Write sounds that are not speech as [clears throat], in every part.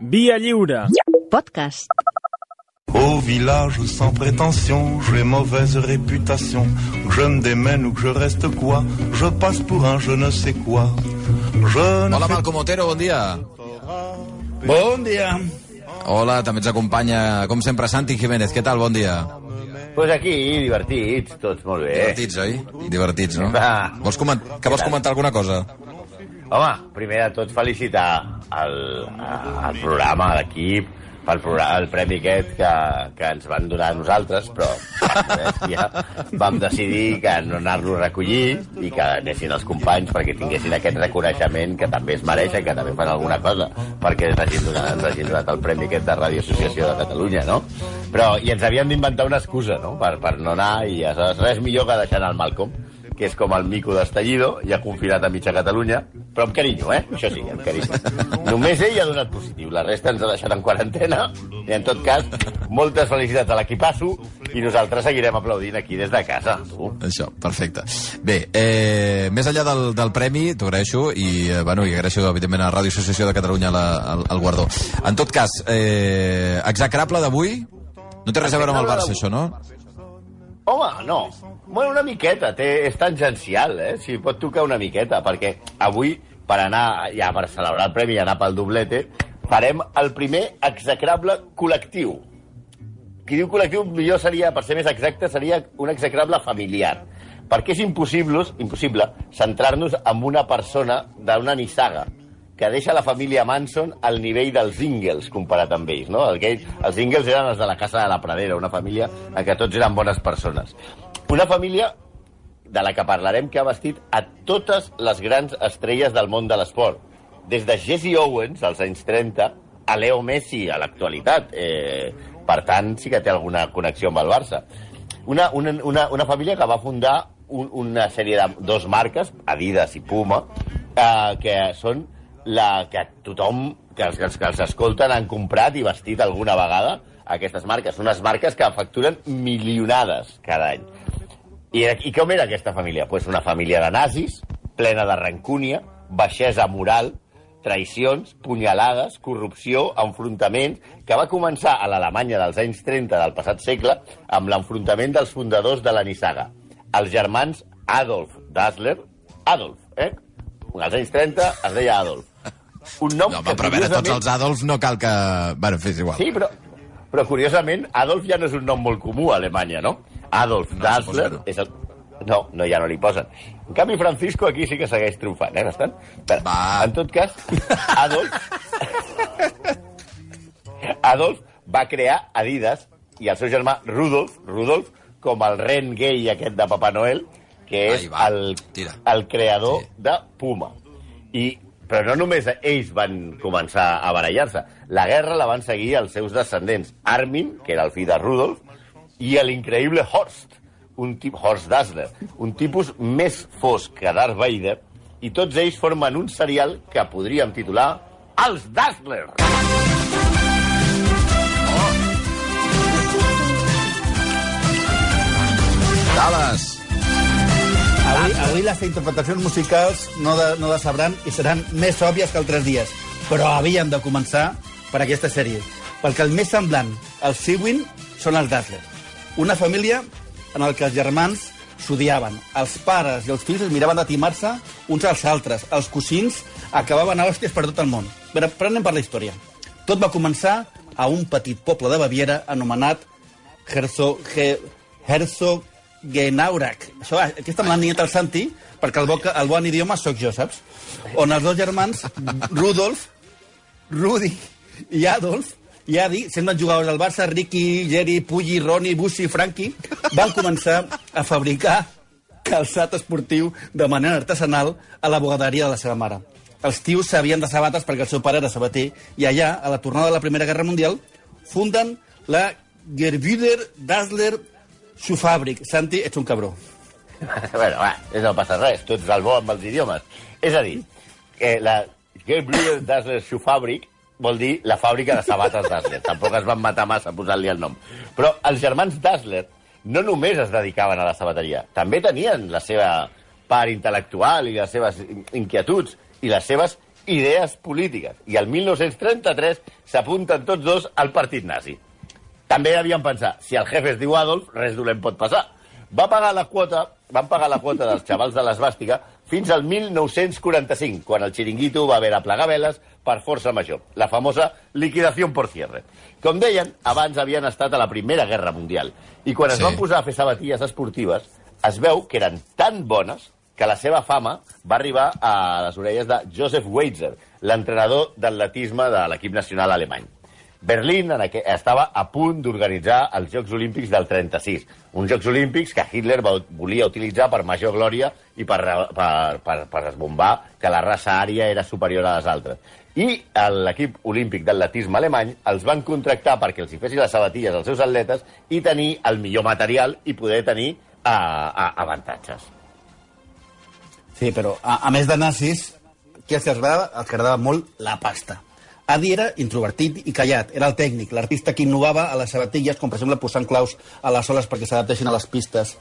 Via lliure. Podcast. Au village sans prétention, j'ai mauvaise réputation. Que je me démène ou que je reste quoi, je passe pour un je ne sais quoi. Je ne Hola, fais Malcom Otero, bon dia. Bon dia. Hola, també ens acompanya, com sempre, Santi Jiménez. Què tal? Bon dia. Pues aquí, divertits, tots molt bé. Divertits, oi? Divertits, no? Va. Vols coment... Que vols comentar alguna cosa? Home, primer de tot felicitar el, el programa, l'equip, pel programa, el premi aquest que, que ens van donar a nosaltres, però ja vam decidir que no anar-lo a recollir i que anessin els companys perquè tinguessin aquest reconeixement que també es mereixen, que també fan alguna cosa perquè ens hagin donat, ens hagin donat el premi aquest de Ràdio Associació de Catalunya, no? Però, i ens havíem d'inventar una excusa, no?, per, per no anar, i aleshores res millor que deixar anar el Malcolm, que és com el mico d'Estallido, ja confinat a mitja Catalunya, però amb carinyo, eh? Això sí, amb carinyo. Només ell ha donat positiu, la resta ens ha deixat en quarantena, i en tot cas, moltes felicitats a l'equipasso, i nosaltres seguirem aplaudint aquí des de casa. Tu. Això, perfecte. Bé, eh, més enllà del, del premi, t'ho agraeixo, i, eh, bueno, i agraeixo, evidentment, a Ràdio Associació de Catalunya la, el, el guardó. En tot cas, eh, execrable d'avui, no té res a veure amb el Barça, això, no? Home, no. Bueno, una miqueta, té, és tangencial, eh? Si pot tocar una miqueta, perquè avui, per anar, ja per celebrar el premi i anar pel doblete, farem el primer execrable col·lectiu. Qui diu col·lectiu, millor seria, per ser més exacte, seria un execrable familiar. Perquè és impossible, impossible centrar-nos en una persona d'una nissaga que deixa la família Manson al nivell dels Ingalls comparat amb ells, no? Aquell, els Ingalls eren els de la Casa de la Pradera, una família en què tots eren bones persones. Una família de la que parlarem que ha vestit a totes les grans estrelles del món de l'esport. Des de Jesse Owens, als anys 30, a Leo Messi, a l'actualitat. Eh, per tant, sí que té alguna connexió amb el Barça. Una, una, una, una família que va fundar un, una sèrie de dos marques, Adidas i Puma, eh, que són la que tothom, que els, els, que els escolten, han comprat i vestit alguna vegada aquestes marques. Unes marques que facturen milionades cada any. I, I com era aquesta família? Pues una família de nazis, plena de rancúnia, baixesa moral, traïcions, punyalades, corrupció, enfrontaments, que va començar a l'Alemanya dels anys 30 del passat segle amb l'enfrontament dels fundadors de la Nissaga, els germans Adolf Dassler, Adolf, eh? Als anys 30 es deia Adolf. Un nom No, que, home, però a veure, tots els Adolfs no cal que... Bueno, fes igual. Sí, però, però curiosament, Adolf ja no és un nom molt comú a Alemanya, no? Adolf No, Dassler que no. és el... No, no, ja no li posen. En canvi, Francisco aquí sí que segueix triomfant, eh, bastant. Però, Va. En tot cas, Adolf... [laughs] Adolf va crear Adidas i el seu germà Rudolf, Rudolf, com el ren gay aquest de Papa Noel, que és el, el creador Sí. de Puma. I, però no només ells van començar a barallar-se. La guerra la van seguir els seus descendents. Armin, que era el fill de Rudolf, i l'increïble Horst, un tip, Horst Dassler, un tipus més fosc que Darth Vader, i tots ells formen un serial que podríem titular Els Dassler. Dallas! Avui, avui les interpretacions musicals no, de, no decebran i seran més òbvies que altres dies. Però havíem de començar per aquesta sèrie. Perquè el més semblant al Sewin són els Dassler. Una família en el que els germans s'odiaven. Els pares i els fills es miraven de timar-se uns als altres. Els cosins acabaven a hòsties per tot el món. Però, però anem per la història. Tot va començar a un petit poble de Baviera anomenat Herzog, He, Herzog Genaurak. Això, aquesta me l'ha niat el Santi, perquè el, bo, el bon idioma sóc jo, saps? On els dos germans, Rudolf, Rudi i Adolf, i Adi, semblen jugadors del Barça, Ricky, Jerry, Puyi, Roni, Bussi, Franqui, van començar a fabricar calçat esportiu de manera artesanal a la bogaderia de la seva mare. Els tios sabien de sabates perquè el seu pare era sabater i allà, a la tornada de la Primera Guerra Mundial, funden la Gerbüder Dassler Schuhfabrik. Santi, ets un cabró. [laughs] bueno, va, no passa res, tu ets el bo amb els idiomes. És a dir, que la Gebrüder Dassler Schuhfabrik vol dir la fàbrica de sabates Dassler. Tampoc es van matar massa posant-li el nom. Però els germans Dassler no només es dedicaven a la sabateria, també tenien la seva part intel·lectual i les seves inquietuds i les seves idees polítiques. I el 1933 s'apunten tots dos al partit nazi. També havien pensat, si el jefe es diu Adolf, res dolent pot passar. Va pagar la quota, van pagar la quota dels xavals de l'esbàstica fins al 1945, quan el xiringuito va haver de plegar veles per força major, la famosa liquidació por cierre. Com deien, abans havien estat a la Primera Guerra Mundial, i quan es Sí. van posar a fer sabatilles esportives, es veu que eren tan bones que la seva fama va arribar a les orelles de Joseph Weitzer, l'entrenador d'atletisme de l'equip nacional alemany. Berlín en aqu... estava a punt d'organitzar els Jocs Olímpics del 36, uns Jocs Olímpics que Hitler va, volia utilitzar per major glòria i per, per, per, per esbombar que la raça ària era superior a les altres. I l'equip olímpic d'atletisme alemany els van contractar perquè els hi fessin les sabatilles als seus atletes i tenir el millor material i poder tenir uh, uh, avantatges. Sí, però a, a més de nazis, què els agradava? Els agradava molt la pasta. Adi era introvertit i callat, era el tècnic, l'artista que innovava a les sabatilles, com per exemple posant claus a les oles perquè s'adaptessin a les pistes.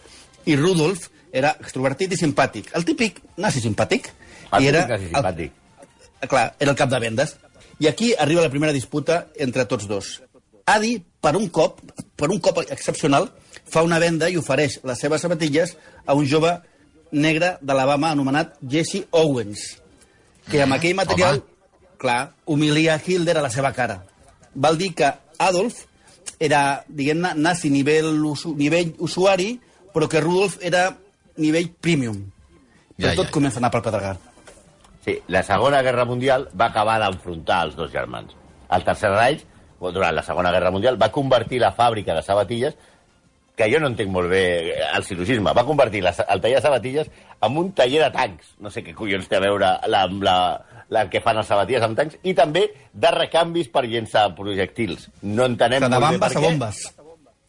I Rudolf era extrovertit i simpàtic, el típic nazi simpàtic. El I era nazi simpàtic. El, clar, era el cap de vendes. I aquí arriba la primera disputa entre tots dos. Adi, per un cop, per un cop excepcional, fa una venda i ofereix les seves sabatilles a un jove negre d'Alabama anomenat Jesse Owens, que amb aquell material, clar, humilia Hitler a la seva cara. Val dir que Adolf era, diguem-ne, nazi nivell, usu, nivell usuari, però que Rudolf era nivell premium. Però Ja, tot ja. comença a anar pel pedregar. Sí, la Segona Guerra Mundial va acabar d'enfrontar els dos germans. El Tercer Reich, durant la Segona Guerra Mundial, va convertir la fàbrica de sabatilles que jo no entenc molt bé eh, el silogisme, va convertir la, el taller de sabatilles en un taller de tancs. No sé què collons té a veure la, la, la que fan els sabatilles amb tancs, i també de recanvis per llençar projectils. No entenem molt bé per a què. bombes.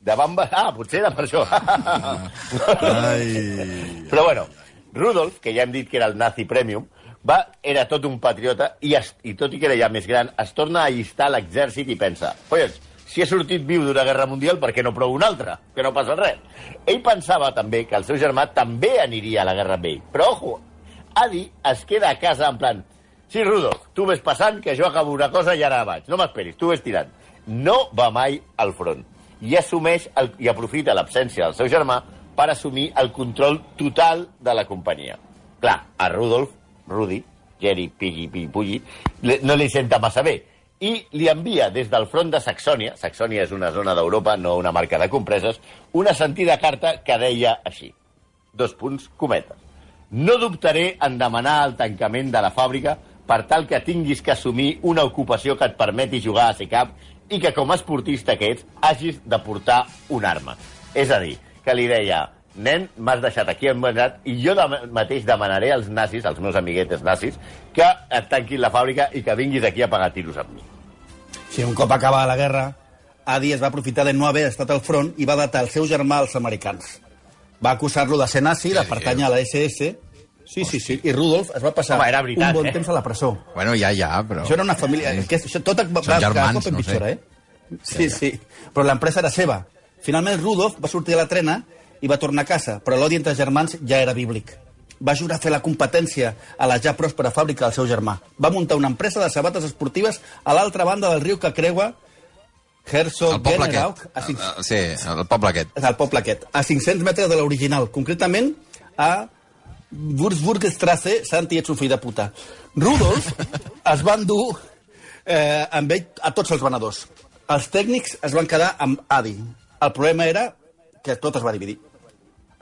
De bambes... Ah, potser era per això. Ai. Però bueno, Rudolf, que ja hem dit que era el nazi premium, va, era tot un patriota i, es, i tot i que era ja més gran, es torna a allistar l'exèrcit i pensa, collons, si he sortit viu d'una guerra mundial, per què no provo una altra? Que no passa res. Ell pensava també que el seu germà també aniria a la guerra amb ell. Però, ojo, Adi es queda a casa en plan, sí, Rudolf, tu ves passant, que jo acabo una cosa i ara vaig. No m'esperis, tu ves tirant. No va mai al front i assumeix el, i aprofita l'absència del seu germà per assumir el control total de la companyia. Clar, a Rudolf, Rudi, Jerry, Piggy, Piggy, Puggy, no li senta massa bé i li envia des del front de Saxònia, Saxònia és una zona d'Europa, no una marca de compreses, una sentida carta que deia així, dos punts, cometes. No dubtaré en demanar el tancament de la fàbrica per tal que tinguis que assumir una ocupació que et permeti jugar a SECAP i que com a esportista que ets hagis de portar una arma. És a dir, que li deia, nen, m'has deixat aquí embenat i jo de mateix demanaré als nazis, als meus amiguetes nazis, que et tanquin la fàbrica i que vinguis aquí a pagar tiros amb mi. Sí, un cop acabada la guerra, Adi es va aprofitar de no haver estat al front i va datar el seu germà als americans. Va acusar-lo de ser nazi, de pertànyer a la SS... Sí, sí, sí. I Rudolf es va passar Home, era veritat, un bon eh? temps a la presó. Bueno, ja, ja, però... Això era una família... Que això, tot va, Són va germans, cada cop no eh? Sí, sí. Però l'empresa era seva. Finalment, Rudolf va sortir de la trena i va tornar a casa, però l'odi entre germans ja era bíblic. Va jurar fer la competència a la ja pròspera fàbrica del seu germà. Va muntar una empresa de sabates esportives a l'altra banda del riu que creua Herzog El poble a cinc- El- el- Sí, el poble aquest. del poble aquest, a 500 metres de l'original, concretament a Würzburgstrasse, Santi, ets un fill de puta. Rudolf [laughs] es va endur eh, amb ell a tots els venedors. Els tècnics es van quedar amb Adi. El problema era que tot es va dividir.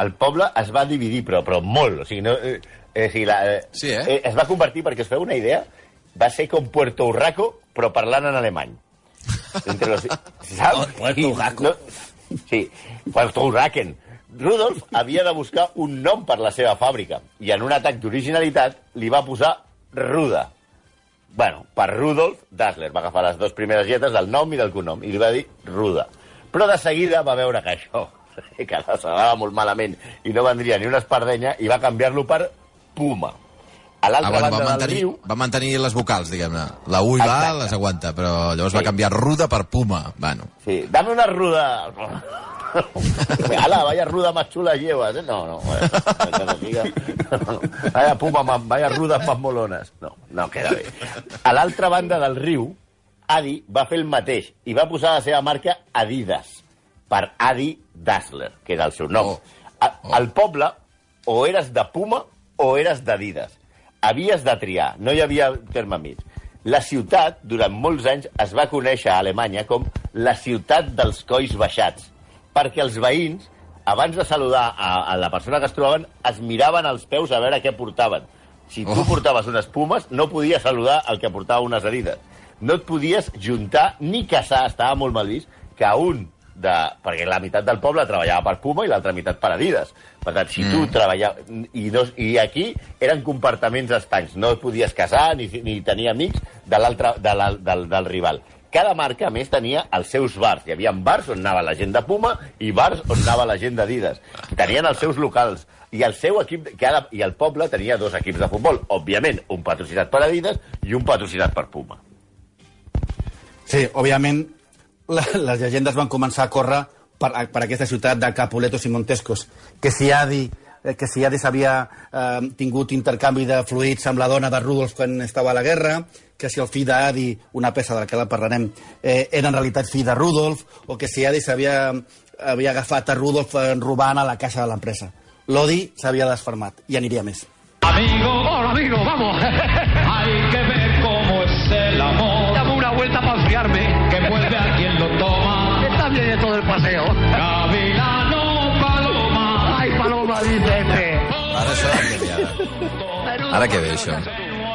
El poble es va dividir, però, però molt. O sigui, no, eh, eh, o sigui, la, eh, Sí, eh? eh? Es va convertir, perquè es feu una idea, va ser com Puerto Urraco, però parlant en alemany. Entre los, [laughs] saps? Oh, Puerto Urraco. No, sí, Puerto Urraken. Rudolf havia de buscar un nom per la seva fàbrica i en un atac d'originalitat li va posar Ruda. Bueno, per Rudolf, Dassler va agafar les dues primeres lletres del nom i del cognom i li va dir Ruda. Però de seguida va veure que això [laughs] que la s'anava molt malament i no vendria ni una espardenya i va canviar-lo per Puma. A Ah, l'altra bueno, va, banda del mantenir, riu... va mantenir les vocals, diguem-ne. La U i la A les aguanta, però llavors Sí. va canviar ruda per puma. Bueno, Sí, dame una ruda... Ala, vaya ruda más chula llevas, ¿eh? No, no, bueno. Vaya puma, más, vaya rudes más molones. No, no queda bé. A l'altra banda del riu, Adi va fer el mateix i va posar la seva marca Adidas per Adi Dassler, que era el seu nom. Oh. A, al poble, o eres de Puma o eres d'Adidas. Havies de triar, no hi havia terme mig. La ciutat, durant molts anys, es va conèixer a Alemanya com la ciutat dels colls baixats, perquè els veïns, abans de saludar a, a la persona que es trobaven, es miraven als peus a veure què portaven. Si tu Oh. portaves unes pumes, no podies saludar el que portava unes adides. No et podies juntar ni casar, estava molt mal vist, que un de... perquè la meitat del poble treballava per Puma i l'altra meitat per Adidas. Per tant, si tu treballaves... I, dos, I aquí eren compartiments estancs. No et podies casar ni, ni tenir amics de l'altre de la, del, del rival. Cada marca, a més, tenia els seus bars. Hi havia bars on anava la gent de Puma i bars on anava la gent d'Adidas. Tenien els seus locals. I el seu equip, cada, i el poble tenia dos equips de futbol. Òbviament, un patrocinat per Adidas i un patrocinat per Puma. Sí, òbviament, les llegendes van començar a córrer per, per aquesta ciutat de Capuletos i Montescos. Que si Adi eh, que si Adi havia eh, tingut intercanvi de fluids amb la dona de Rudolf quan estava a la guerra, que si el fill d'Adi, una peça de la que la parlarem, eh, era en realitat fill de Rudolf, o que si Adi s'havia havia agafat a Rudolf eh, robant a la caixa de l'empresa. L'odi s'havia desfermat, i aniria més. Amigo, hola amigo, vamos. [laughs] Hay que paseo. Gavilano, paloma. Ay, paloma, dice este. Ara això ara? Ara què ve, això?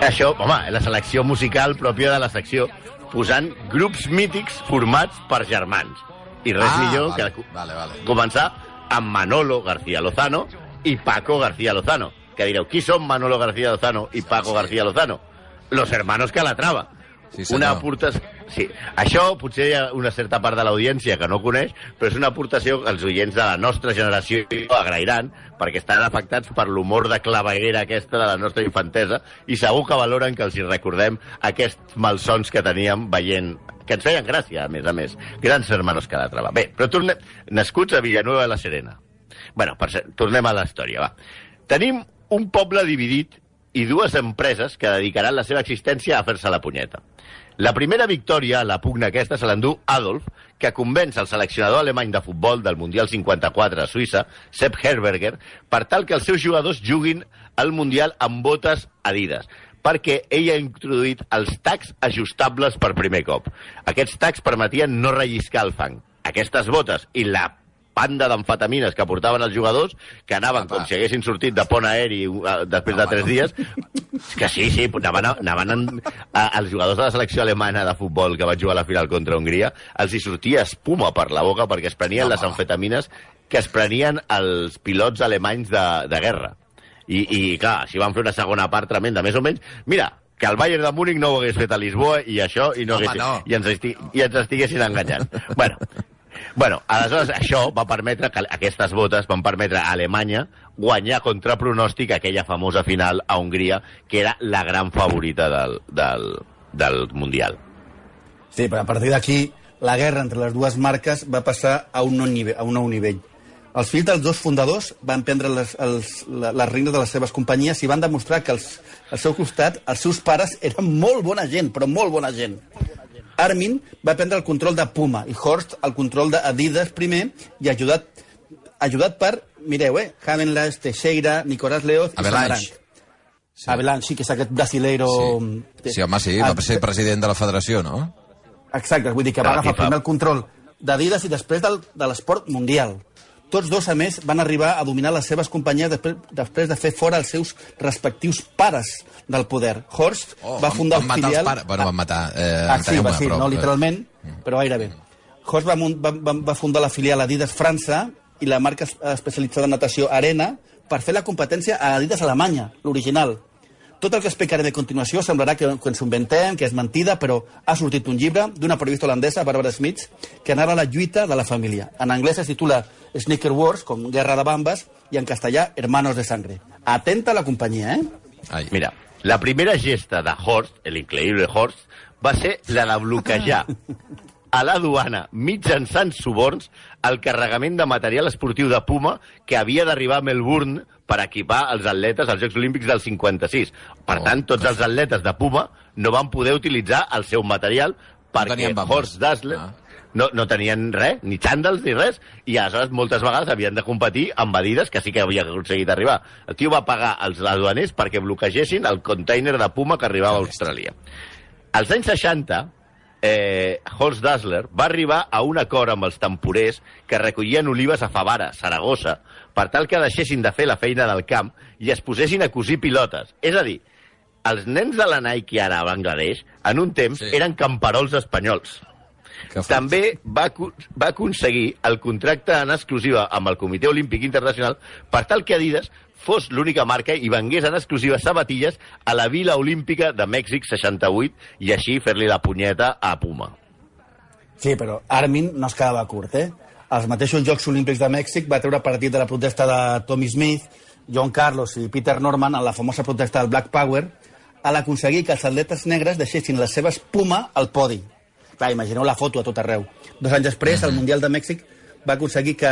Això, home, la selecció musical pròpia de la secció, posant grups mítics formats per germans. I res Ah, millor vale, que vale, vale. començar amb Manolo García Lozano i Paco García Lozano. Que direu, qui són Manolo García Lozano i Paco García Lozano? Los hermanos Calatrava. Sí, senyor. una aportació... Sí, això potser hi ha una certa part de l'audiència que no coneix, però és una aportació que els oients de la nostra generació agrairan, perquè estan afectats per l'humor de claveguera aquesta de la nostra infantesa, i segur que valoren que els hi recordem aquests malsons que teníem veient que ens feien gràcia, a més a més. Grans hermanos Calatrava. Bé, però tornem... Nascuts a Villanueva de la Serena. bueno, per tornem a la història, va. Tenim un poble dividit i dues empreses que dedicaran la seva existència a fer-se la punyeta. La primera victòria a la pugna aquesta se l'endú Adolf, que convenç el seleccionador alemany de futbol del Mundial 54 a Suïssa, Sepp Herberger, per tal que els seus jugadors juguin al Mundial amb botes Adidas perquè ell ha introduït els tacs ajustables per primer cop. Aquests tacs permetien no relliscar el fang. Aquestes botes i la panda d'amfetamines que portaven els jugadors, que anaven Apa. com si haguessin sortit de pont aeri uh, després de tres dies, que sí, sí, anaven, anaven en, a, els jugadors de la selecció alemana de futbol que van jugar a la final contra Hongria, els hi sortia espuma per la boca perquè es prenien les amfetamines que es prenien els pilots alemanys de, de guerra. I, I, clar, així van fer una segona part tremenda, més o menys. Mira, que el Bayern de Múnich no ho hagués fet a Lisboa i això, i, no Home, hagués, no. i, ens, esti, i ens estiguessin enganyant. bueno, bueno, aleshores això va permetre que aquestes botes van permetre a Alemanya guanyar contra pronòstic aquella famosa final a Hongria, que era la gran favorita del, del, del Mundial. Sí, però a partir d'aquí la guerra entre les dues marques va passar a un nou nivell. A un nou nivell. Els fills dels dos fundadors van prendre les, els, les regnes de les seves companyies i van demostrar que els, al seu costat els seus pares eren molt bona gent, però molt bona gent. Armin va prendre el control de Puma i Horst el control d'Adidas primer i ajudat, ajudat per, mireu, eh, Havenlas, Teixeira, Nicolás Leoz i. Samaranch. Avalanche, sí, que és aquest brasileiro... Sí, sí home, sí, Ah, va ser president de la federació, no? Exacte, vull dir que va agafar primer el control d'Adidas i després del, de l'esport mundial. Tots dos, a més, van arribar a dominar les seves companyies després, després de fer fora els seus respectius pares del poder. Horst Oh, va van- fundar van un matar filial... pares. Bueno, van matar, eh, ah, sí, va, sí, però- no literalment, però gairebé. Horst va, va, va, va fundar la filial Adidas França i la marca es- especialitzada en natació Arena per fer la competència a Adidas Alemanya, l'original. Tot el que explicarem a continuació semblarà que, que ens ho inventem, que és mentida, però ha sortit un llibre d'una periodista holandesa, Barbara Smith, que narra la lluita de la família. En anglès es titula Sneaker Wars, com Guerra de Bambes, i en castellà Hermanos de Sangre. Atenta a la companyia, eh? Ai. Mira, la primera gesta de Horst, el increïble Horst, va ser la de bloquejar [laughs] a la duana mitjançant suborns el carregament de material esportiu de Puma que havia d'arribar a Melbourne per equipar els atletes als Jocs Olímpics del 56. Per Oh, tant, tots els atletes de Puma no van poder utilitzar el seu material perquè bambes. Horst Dassler Ah. no, no tenien res, ni xàndals ni res, i aleshores moltes vegades havien de competir amb Adidas, que sí que havia aconseguit arribar. El tio va pagar als aduaners perquè bloquegessin el container de Puma que arribava a Austràlia. Als anys 60, eh, Horst Dassler va arribar a un acord amb els temporers que recollien olives a Favara, Saragossa, per tal que deixessin de fer la feina del camp i es posessin a cosir pilotes. És a dir, els nens de la Nike ara a Bangladesh, en un temps, Sí. eren camperols espanyols. Que. També va, va aconseguir el contracte en exclusiva amb el Comitè Olímpic Internacional per tal que Adidas fos l'única marca i vengués en exclusiva sabatilles a la Vila Olímpica de Mèxic 68 i així fer-li la punyeta a Puma. Sí, però Armin no es quedava curt, eh? Als mateixos Jocs Olímpics de Mèxic va treure partit de la protesta de Tommy Smith, John Carlos i Peter Norman en la famosa protesta del Black Power a l'aconseguir que els atletes negres deixessin les seves Puma al podi. Clar, imagineu la foto a tot arreu. Dos anys després, al Mundial de Mèxic, va aconseguir que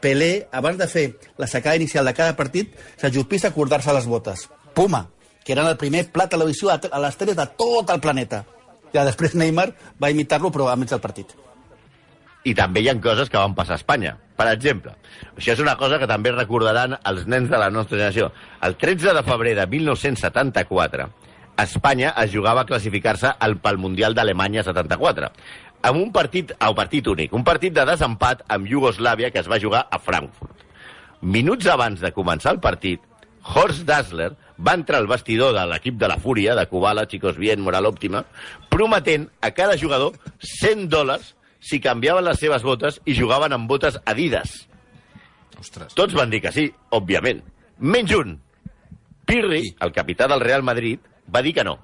Pelé, abans de fer la secada inicial de cada partit, s'ajupís a acordar-se les botes. Puma, que eren el primer plat de televisió a les teles de tot el planeta. I després Neymar va imitar-lo, però a mig del partit. I també hi ha coses que van passar a Espanya. Per exemple, això és una cosa que també recordaran els nens de la nostra generació. El 13 de febrer de 1974, Espanya es jugava a classificar-se al pel Mundial d'Alemanya 74, amb un partit, au, partit únic, un partit de desempat amb Iugoslàvia que es va jugar a Frankfurt. Minuts abans de començar el partit, Horst Dassler va entrar al vestidor de l'equip de la Fúria, de Kubala, Chicos Bien, Moral Òptima, prometent a cada jugador 100 dòlars si canviaven les seves botes i jugaven amb botes Adidas. Ostres. Tots van dir que sí, òbviament. Menys un. Pirri, el capità del Real Madrid, va dir que no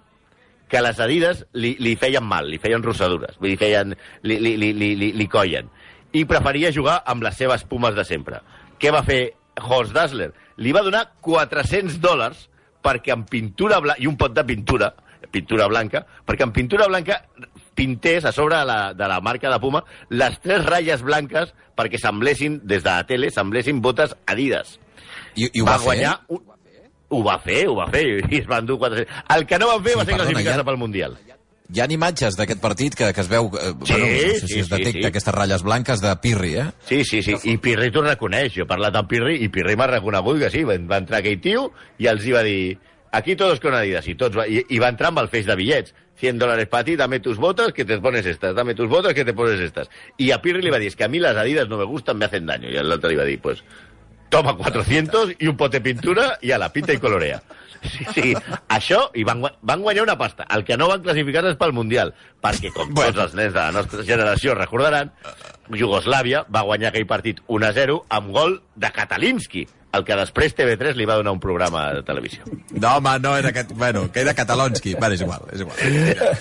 que les Adidas li, li feien mal, li feien rossadures, vull dir, feien, li, li, li, li, li, li collen. I preferia jugar amb les seves pumes de sempre. Què va fer Horst Dassler? Li va donar 400 dòlars perquè amb pintura blanca, i un pot de pintura, pintura blanca, perquè amb pintura blanca pintés a sobre de la, de la marca de Puma les tres ratlles blanques perquè semblessin, des de la tele, semblessin botes Adidas. I, i ho va, fer? guanyar... Un... Ho va fer, ho va fer, i es van dur 400... El que no van fer Sí, va ser classificar-se pel Mundial. Hi ha imatges d'aquest partit que, que es veu... Eh, Sí, bueno, no sé sí, si es sí, detecta sí. aquestes ratlles blanques de Pirri, eh? Sí, sí, sí. I Pirri t'ho reconeix. Jo he parlat amb Pirri i Pirri m'ha reconegut que sí. Va, va entrar aquell tio i els hi va dir aquí todos con Adidas. I, tots va, i, i va entrar amb el feix de bitllets. 100 dólares para ti, dame tus botas que te pones estas, dame tus botas que te pones estas. Y a Pirri le va a decir, es que a mí las Adidas no me gustan, me hacen daño. Y el otro le iba a decir, pues, toma 400 y un pote de pintura y a la pinta y colorea. Sí, sí, això, i van, van guanyar una pasta. El que no van classificar és pel Mundial, perquè, com Bueno. tots els nens de la nostra generació recordaran, Iugoslàvia va guanyar aquell partit 1-0 amb gol de Katalinski, el que després TV3 li va donar un programa de televisió. No, home, no era... Cat... Bueno, que era Catalonski. Vale, és igual, és igual.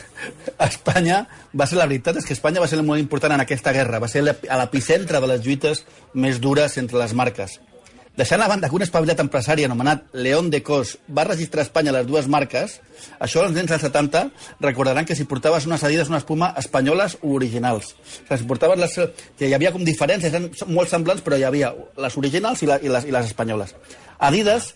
[laughs] Espanya va ser, la veritat és que Espanya va ser molt important en aquesta guerra, va ser a l'epicentre de les lluites més dures entre les marques. Deixant a banda que un espavilat empresari anomenat León de Cos va registrar a Espanya les dues marques, això els nens dels 70 recordaran que si portaves unes adides, una espuma espanyoles o originals. O sigui, si portaves les... que hi havia com diferències, eren molt semblants, però hi havia les originals i, la, i, les, i les espanyoles. Adidas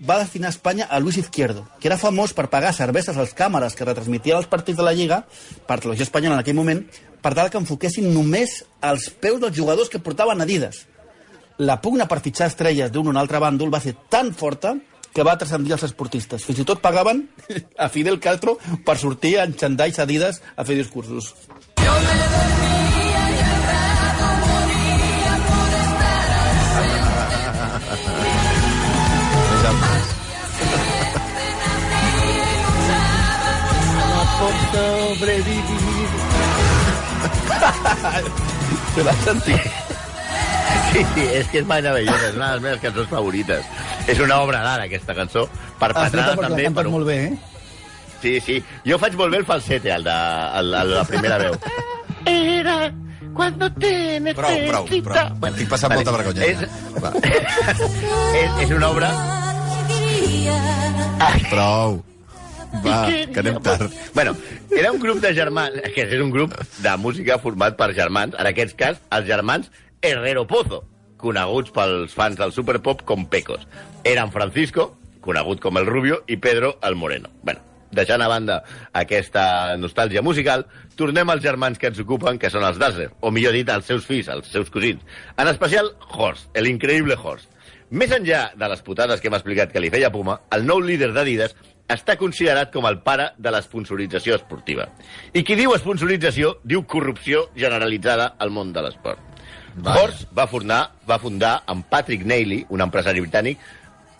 va destinar a Espanya a Luis Izquierdo, que era famós per pagar cerveses als càmeres que retransmitien els partits de la Lliga, per televisió espanyola en aquell moment, per tal que enfoquessin només els peus dels jugadors que portaven Adidas. La pugna per fitxar estrelles d'un o un altre bàndol va ser tan forta que va transcendir els esportistes. Fins i tot pagaven [laughs] a Fidel Castro per sortir en xandalls Adidas a fer discursos. [laughs] Sobrevivir. Se va sentir. Sí, sí, és que és meravellosa, és una de les meves cançons favorites. És una obra d'art, aquesta cançó, perpetrada perquè també per un... molt bé, eh? Sí, sí. Jo faig molt bé el falsete, el de, el, el de la primera veu. Era cuando te Prou, prou, prou. Estic passant molta vergonya. És, [laughs] és, és una obra... prou. Va, que anem tard. Bueno, era un grup de germans, que és un grup de música format per germans, en aquest cas, els germans Herrero Pozo, coneguts pels fans del Superpop com Pecos. Eren Francisco, conegut com el Rubio, i Pedro el Moreno. Bueno, deixant a banda aquesta nostàlgia musical, tornem als germans que ens ocupen, que són els Dazzler, o millor dit, els seus fills, els seus cosins. En especial, Horst, el increïble Horst. Més enllà de les putades que hem explicat que li feia Puma, el nou líder d'Adidas està considerat com el pare de l'esponsorització esportiva. I qui diu esponsorització, diu corrupció generalitzada al món de l'esport. Vaja. Horst va fundar, va fundar amb Patrick Neely, un empresari britànic,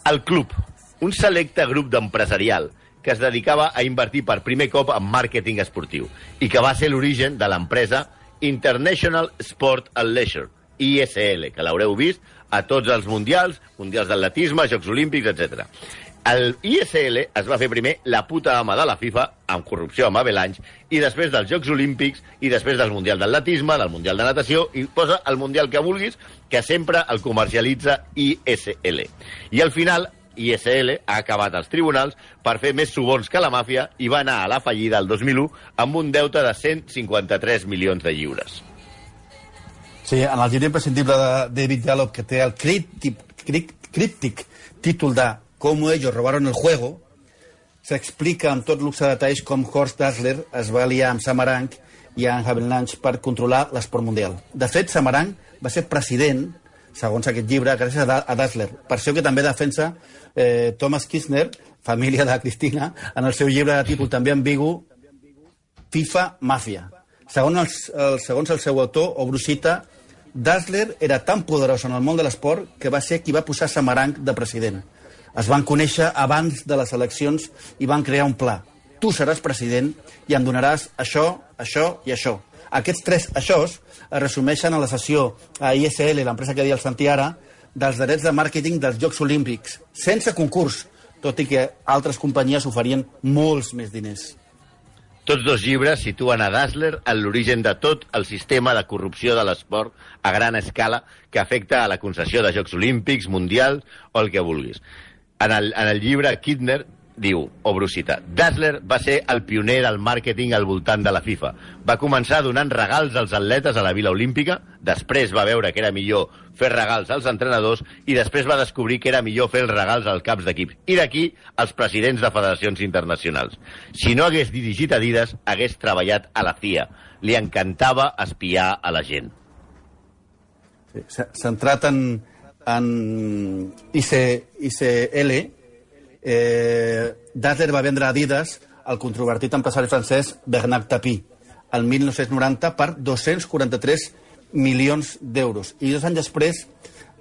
el Club, un selecte grup d'empresarial que es dedicava a invertir per primer cop en màrqueting esportiu i que va ser l'origen de l'empresa International Sport and Leisure, ISL, que l'haureu vist a tots els mundials, mundials d'atletisme, Jocs Olímpics, etc. El ISL es va fer primer la puta ama de la FIFA, amb corrupció amb Avalanche, i després dels Jocs Olímpics, i després del Mundial d'Atletisme, del Mundial de Natació, i posa el Mundial que vulguis, que sempre el comercialitza ISL. I al final, ISL ha acabat als tribunals per fer més suborns que la màfia i va anar a la fallida el 2001 amb un deute de 153 milions de lliures. Sí, en el llibre imprescindible de David Gallop, que té el críptic, críptic títol de Cómo ellos robaron el juego, s'explica amb tot luxe de detalls com Horst Dassler es va aliar amb Samaranch i amb Havelange per controlar l'esport mundial. De fet, Samaranch va ser president, segons aquest llibre, gràcies a, Da- a Dassler. Per això que també defensa eh, Thomas Kirchner, família de Cristina, en el seu llibre de títol també ambigu, FIFA Màfia. Segons, els, el, segons el seu autor, Obrusita, Dassler era tan poderós en el món de l'esport que va ser qui va posar Samaranch de president. Es van conèixer abans de les eleccions i van crear un pla. Tu seràs president i em donaràs això, això i això. Aquests tres aixòs es resumeixen a la sessió a ISL, l'empresa que deia el Santi ara, dels drets de màrqueting dels Jocs Olímpics, sense concurs, tot i que altres companyies oferien molts més diners. Tots dos llibres situen a Dassler en l'origen de tot el sistema de corrupció de l'esport a gran escala que afecta a la concessió de Jocs Olímpics, Mundials o el que vulguis. En el, en el llibre, Kidner diu, o Brusita, Dassler va ser el pioner del màrqueting al voltant de la FIFA. Va començar donant regals als atletes a la Vila Olímpica, després va veure que era millor fer regals als entrenadors i després va descobrir que era millor fer els regals als caps d'equip. I d'aquí els presidents de federacions internacionals. Si no hagués dirigit Adidas, hagués treballat a la CIA. Li encantava espiar a la gent. Sí, centrat en, en IC, ICL, eh, Dassler va vendre a Adidas al controvertit empresari francès Bernard Tapie el 1990 per 243 milions d'euros. I dos anys després,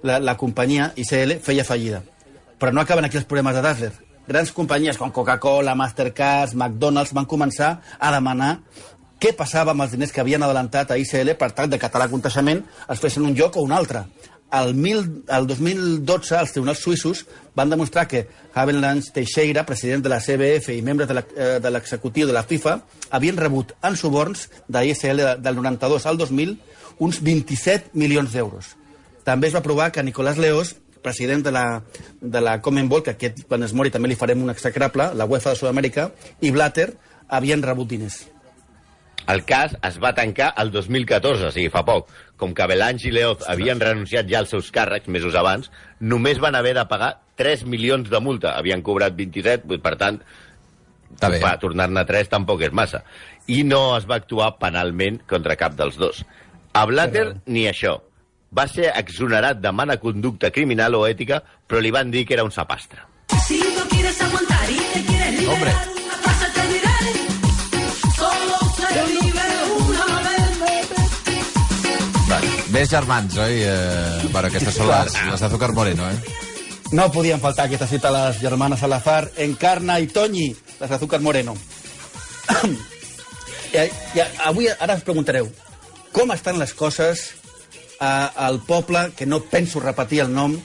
la, la companyia ICL feia fallida. Però no acaben aquí els problemes de Dassler. Grans companyies com Coca-Cola, Mastercard, McDonald's van començar a demanar què passava amb els diners que havien adelantat a ICL per tal de que tal aconteixement es fessin un lloc o un altre. El, mil, el 2012, els tribunals suïssos van demostrar que Havelange Teixeira, president de la CBF i membre de eh, de l'executiu de la FIFA, havien rebut en suborns de ISL de- del 92 al 2000 uns 27 milions d'euros. També es va provar que Nicolás Leós, president de la, de la Commonwealth, que aquest, quan es mori també li farem un execrable, la UEFA de Sud-amèrica, i Blatter havien rebut diners. El cas es va tancar el 2014, o sigui, fa poc. Com que Belange i Leoz havien renunciat ja als seus càrrecs mesos abans, només van haver de pagar 3 milions de multa. Havien cobrat 27, vull- per tant, Està bé. va tornar-ne 3 tampoc és massa. I no es va actuar penalment contra cap dels dos. A Blatter, ni això. Va ser exonerat de mala conducta criminal o ètica, però li van dir que era un sapastre. Si no quieres aguantar y te quieres liberar, Hombre. Més germans, oi? Eh, bueno, aquestes són les, les d'Azúcar Moreno, eh? No podien faltar aquesta cita a les germanes Salazar, Encarna i Toñi, les Azúcar Moreno. [clears throat] I, i, avui, ara us preguntareu, com estan les coses a, al poble, que no penso repetir el nom,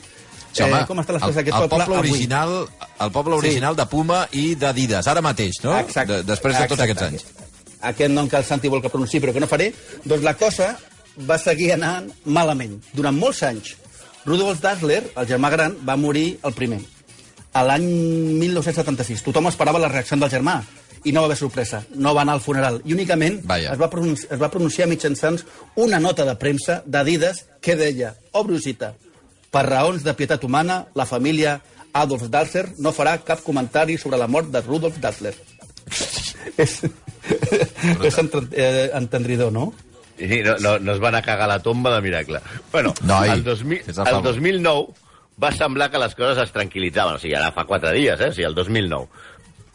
Sí, home, eh, com estan les coses d'aquest poble, poble avui? original, el poble original de Puma i d'Adidas, ara mateix, no? Exacte. De, després de tots Exacte. aquests anys. Aquest nom que el Santi vol que pronunciï, però que no faré, doncs la cosa va seguir anant malament. Durant molts anys, Rudolf Dassler, el germà gran, va morir el primer. a l'any 1976. Tothom esperava la reacció del germà i no va haver sorpresa. No va anar al funeral. I únicament Vaja. es va, pronunci es va pronunciar mitjançant una nota de premsa d'Adidas que deia, obro cita, per raons de pietat humana, la família Adolf Dassler no farà cap comentari sobre la mort de Rudolf Dassler. [laughs] és és eh, entendridor, no? Sí, no, no, no es van a cagar la tomba de miracle. Bueno, Noi, el, 2000, fes el el favor. 2009 va semblar que les coses es tranquil·litzaven. O sigui, ara fa quatre dies, eh? O sigui, el 2009.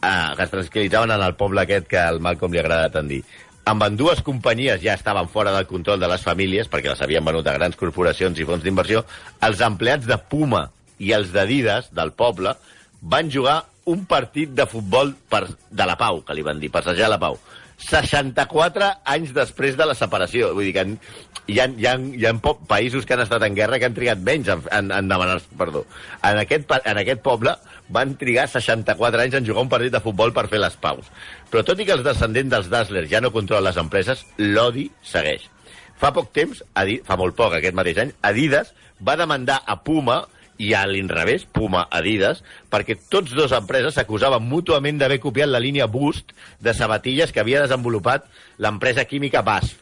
Ah, que es tranquil·litzaven en el poble aquest que al Malcolm li agrada tant dir. Amb en dues companyies ja estaven fora del control de les famílies, perquè les havien venut a grans corporacions i fons d'inversió, els empleats de Puma i els d'Adidas del poble van jugar un partit de futbol per, de la pau, que li van dir, passejar la pau. 64 anys després de la separació. Vull dir que hi ha, hi ha, hi ha països que han estat en guerra que han trigat menys en, en, en demanar perdó. En aquest, en aquest poble van trigar 64 anys en jugar un partit de futbol per fer les paus. Però tot i que els descendents dels Dassler ja no controlen les empreses, l'odi segueix. Fa poc temps, Adi- fa molt poc, aquest mateix any, Adidas va demandar a Puma i a l'inrevés, Puma, Adidas, perquè tots dos empreses s'acusaven mútuament d'haver copiat la línia Boost de sabatilles que havia desenvolupat l'empresa química BASF,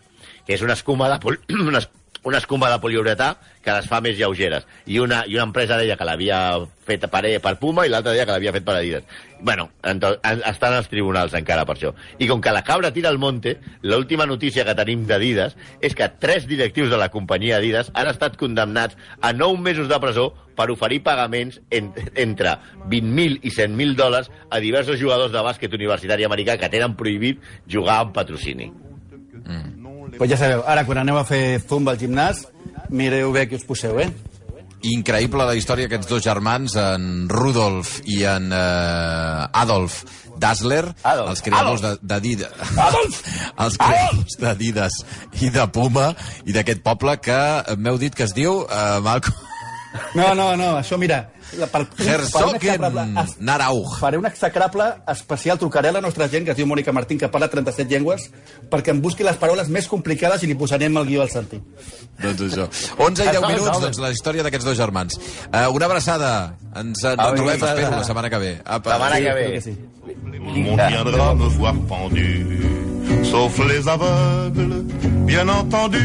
que és una escuma de, pol [clears throat] una, una escuma de poliuretà que les fa més lleugeres. I una, i una empresa deia que l'havia fet per, per Puma i l'altra deia que l'havia fet per Adidas. bueno, ento- en- estan als tribunals encara per això. I com que la cabra tira al monte, l'última notícia que tenim d'Adidas és que tres directius de la companyia Adidas han estat condemnats a 9 mesos de presó per oferir pagaments en, entre 20.000 i 100.000 dòlars a diversos jugadors de bàsquet universitari americà que tenen prohibit jugar amb patrocini. Pues ja sabeu, ara quan aneu a fer zumba al gimnàs, mireu bé qui us poseu, eh? Increïble la història d'aquests dos germans, en Rudolf i en eh, Adolf Dassler, Adolf. els creadors de- d'Adidas. Adolf! [laughs] els creadors d'Adidas i de Puma i d'aquest poble que m'heu dit que es diu eh, Malcolm No, no, no, això mira... La, per, Herzogen Narauch. Faré un execrable especial, trucaré a la nostra gent, que es diu Mònica Martín, que parla 37 llengües, perquè em busqui les paraules més complicades i li posarem el guió al Santi. Doncs això. 11 i 10 minuts, doncs la història d'aquests dos germans. Uh, una abraçada. Ens en Au, trobem, abraçada. espero, la setmana que ve. Apa. Setmana que ve. crec que sí. Viendra me voir pendu, sauf les aveugles, bien entendu.